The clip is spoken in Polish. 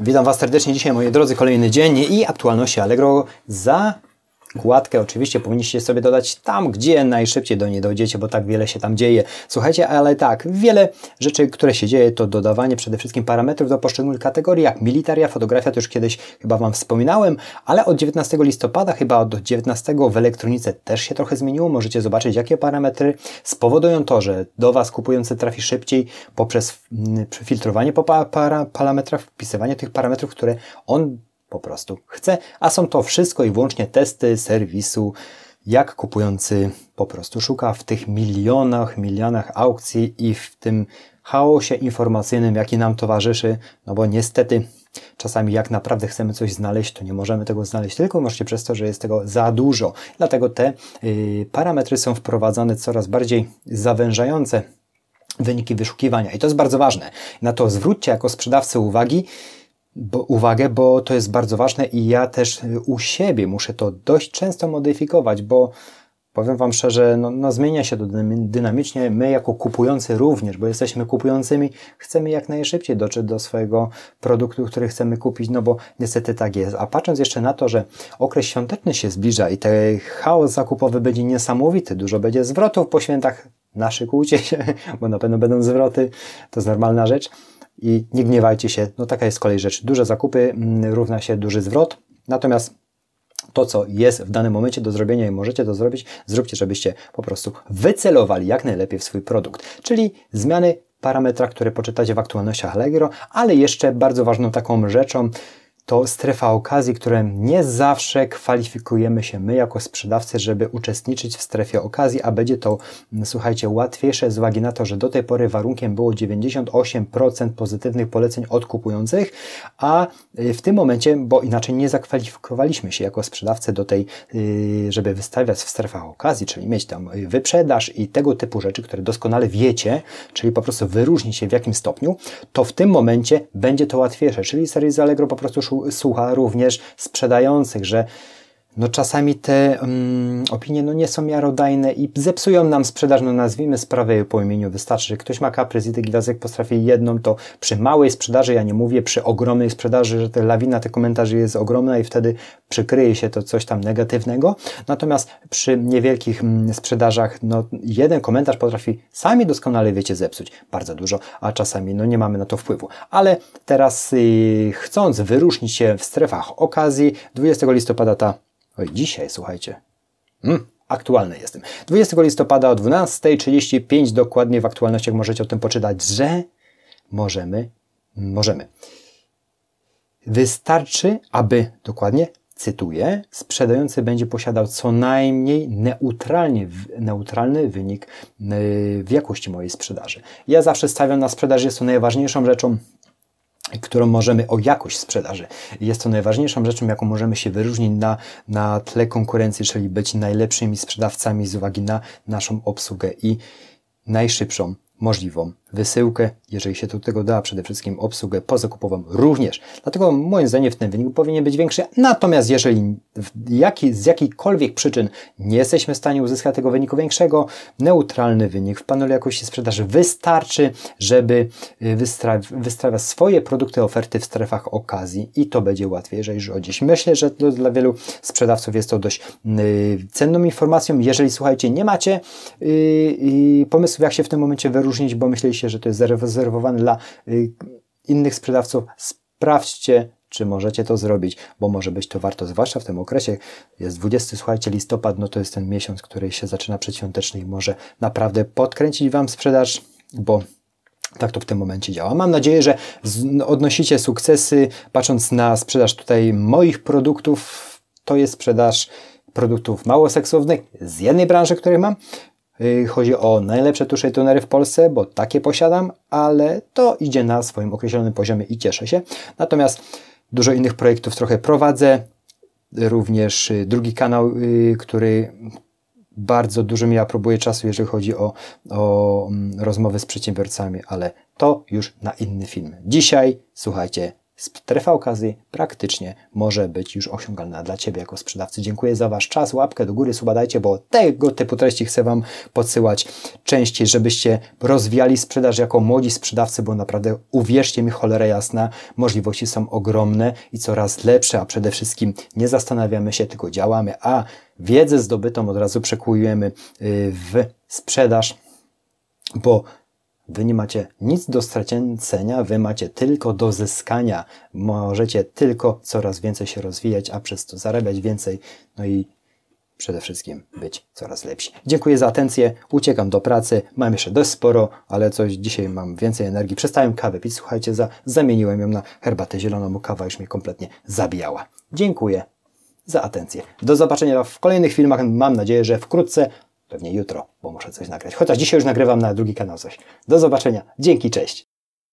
Witam Was serdecznie dzisiaj, moi drodzy, kolejny dzień i aktualności Allegro za Kładkę oczywiście powinniście sobie dodać tam, gdzie najszybciej do niej dojdziecie, bo tak wiele się tam dzieje. Słuchajcie, ale tak, wiele rzeczy, które się dzieje, to dodawanie przede wszystkim parametrów do poszczególnych kategorii, jak militaria, fotografia, to już kiedyś chyba Wam wspominałem, ale od 19 listopada, chyba od 19 w elektronice też się trochę zmieniło. Możecie zobaczyć, jakie parametry spowodują to, że do Was kupujący trafi szybciej poprzez mm, filtrowanie po parametrach, wpisywanie tych parametrów, które on po prostu chce, a są to wszystko i wyłącznie testy serwisu, jak kupujący po prostu szuka w tych milionach, milionach aukcji i w tym chaosie informacyjnym, jaki nam towarzyszy, no bo niestety czasami jak naprawdę chcemy coś znaleźć, to nie możemy tego znaleźć tylko możecie przez to, że jest tego za dużo. Dlatego te yy, parametry są wprowadzane coraz bardziej zawężające wyniki wyszukiwania i to jest bardzo ważne. Na to zwróćcie jako sprzedawcy uwagi, bo, uwagę, bo to jest bardzo ważne i ja też u siebie muszę to dość często modyfikować, bo powiem Wam szczerze, no, no zmienia się to dynamicznie. My jako kupujący również, bo jesteśmy kupującymi, chcemy jak najszybciej dotrzeć do swojego produktu, który chcemy kupić, no bo niestety tak jest. A patrząc jeszcze na to, że okres świąteczny się zbliża i ten chaos zakupowy będzie niesamowity, dużo będzie zwrotów po świętach, naszykujcie się, bo na pewno będą zwroty, to jest normalna rzecz i nie gniewajcie się, no taka jest kolej rzeczy. Duże zakupy mm, równa się duży zwrot, natomiast to, co jest w danym momencie do zrobienia i możecie to zrobić, zróbcie, żebyście po prostu wycelowali jak najlepiej w swój produkt. Czyli zmiany parametra, które poczytacie w aktualnościach Allegro, ale jeszcze bardzo ważną taką rzeczą, to strefa okazji, które nie zawsze kwalifikujemy się my jako sprzedawcy, żeby uczestniczyć w strefie okazji, a będzie to, mm, słuchajcie, łatwiejsze z uwagi na to, że do tej pory warunkiem było 98% pozytywnych poleceń od kupujących, a y, w tym momencie, bo inaczej nie zakwalifikowaliśmy się jako sprzedawcy do tej, y, żeby wystawiać w strefach okazji, czyli mieć tam y, wyprzedaż i tego typu rzeczy, które doskonale wiecie, czyli po prostu wyróżnić się w jakim stopniu, to w tym momencie będzie to łatwiejsze, czyli z Allegro po prostu słucha również sprzedających, że no czasami te um, opinie no nie są miarodajne i zepsują nam sprzedaż, no nazwijmy sprawę po imieniu. Wystarczy, że ktoś ma kaprys i tych gwiazdek potrafi jedną, to przy małej sprzedaży, ja nie mówię przy ogromnej sprzedaży, że ta lawina tych komentarzy jest ogromna i wtedy przykryje się to coś tam negatywnego. Natomiast przy niewielkich mm, sprzedażach, no jeden komentarz potrafi sami doskonale, wiecie, zepsuć bardzo dużo, a czasami no nie mamy na to wpływu. Ale teraz yy, chcąc wyróżnić się w strefach okazji, 20 listopada ta Oj, dzisiaj, słuchajcie. Mm, aktualny jestem. 20 listopada o 12.35 dokładnie w aktualnościach możecie o tym poczytać, że możemy, możemy. Wystarczy, aby, dokładnie, cytuję, sprzedający będzie posiadał co najmniej neutralnie, neutralny wynik yy, w jakości mojej sprzedaży. Ja zawsze stawiam na sprzedaż, jest to najważniejszą rzeczą którą możemy o jakość sprzedaży. Jest to najważniejszą rzeczą, jaką możemy się wyróżnić na, na tle konkurencji, czyli być najlepszymi sprzedawcami z uwagi na naszą obsługę i najszybszą możliwą wysyłkę, jeżeli się do tego da, przede wszystkim obsługę pozakupową również. Dlatego moim zdaniem w tym wyniku powinien być większy. Natomiast jeżeli jaki, z jakichkolwiek przyczyn nie jesteśmy w stanie uzyskać tego wyniku większego, neutralny wynik w panelu jakości sprzedaży wystarczy, żeby y, wystawiać swoje produkty, oferty w strefach okazji i to będzie łatwiej, jeżeli rządzić. Myślę, że dla wielu sprzedawców jest to dość yy, cenną informacją. Jeżeli słuchajcie, nie macie yy, yy, pomysłów, jak się w tym momencie wyróżnić, bo myśleliście, się, że to jest zarezerwowane dla y, innych sprzedawców, sprawdźcie, czy możecie to zrobić, bo może być to warto, zwłaszcza w tym okresie. Jest 20, słuchajcie, listopad, no to jest ten miesiąc, który się zaczyna przedświąteczny i może naprawdę podkręcić Wam sprzedaż, bo tak to w tym momencie działa. Mam nadzieję, że odnosicie sukcesy, patrząc na sprzedaż tutaj moich produktów. To jest sprzedaż produktów mało seksownych z jednej branży, której mam. Y, chodzi o najlepsze tusze i tonery w Polsce, bo takie posiadam, ale to idzie na swoim określonym poziomie i cieszę się. Natomiast dużo innych projektów trochę prowadzę. Również y, drugi kanał, y, który bardzo dużo mi aprobuje czasu, jeżeli chodzi o, o mm, rozmowy z przedsiębiorcami, ale to już na inny film. Dzisiaj, słuchajcie, strefa okazji praktycznie może być już osiągalna dla Ciebie jako sprzedawcy. Dziękuję za Wasz czas, łapkę do góry, suba dajcie, bo tego typu treści chcę Wam podsyłać częściej, żebyście rozwijali sprzedaż jako młodzi sprzedawcy, bo naprawdę uwierzcie mi, cholera jasna, możliwości są ogromne i coraz lepsze, a przede wszystkim nie zastanawiamy się, tylko działamy, a wiedzę zdobytą od razu przekujemy y, w sprzedaż, bo Wy nie macie nic do stracenia, wy macie tylko do zyskania. Możecie tylko coraz więcej się rozwijać, a przez to zarabiać więcej, no i przede wszystkim być coraz lepsi. Dziękuję za atencję, uciekam do pracy, mam jeszcze dość sporo, ale coś dzisiaj mam więcej energii. Przestałem kawę pić, słuchajcie, za, zamieniłem ją na herbatę zieloną, bo kawa już mnie kompletnie zabijała. Dziękuję za atencję. Do zobaczenia w kolejnych filmach, mam nadzieję, że wkrótce Pewnie jutro, bo muszę coś nagrać. Chociaż dzisiaj już nagrywam na drugi kanał coś. Do zobaczenia. Dzięki, cześć.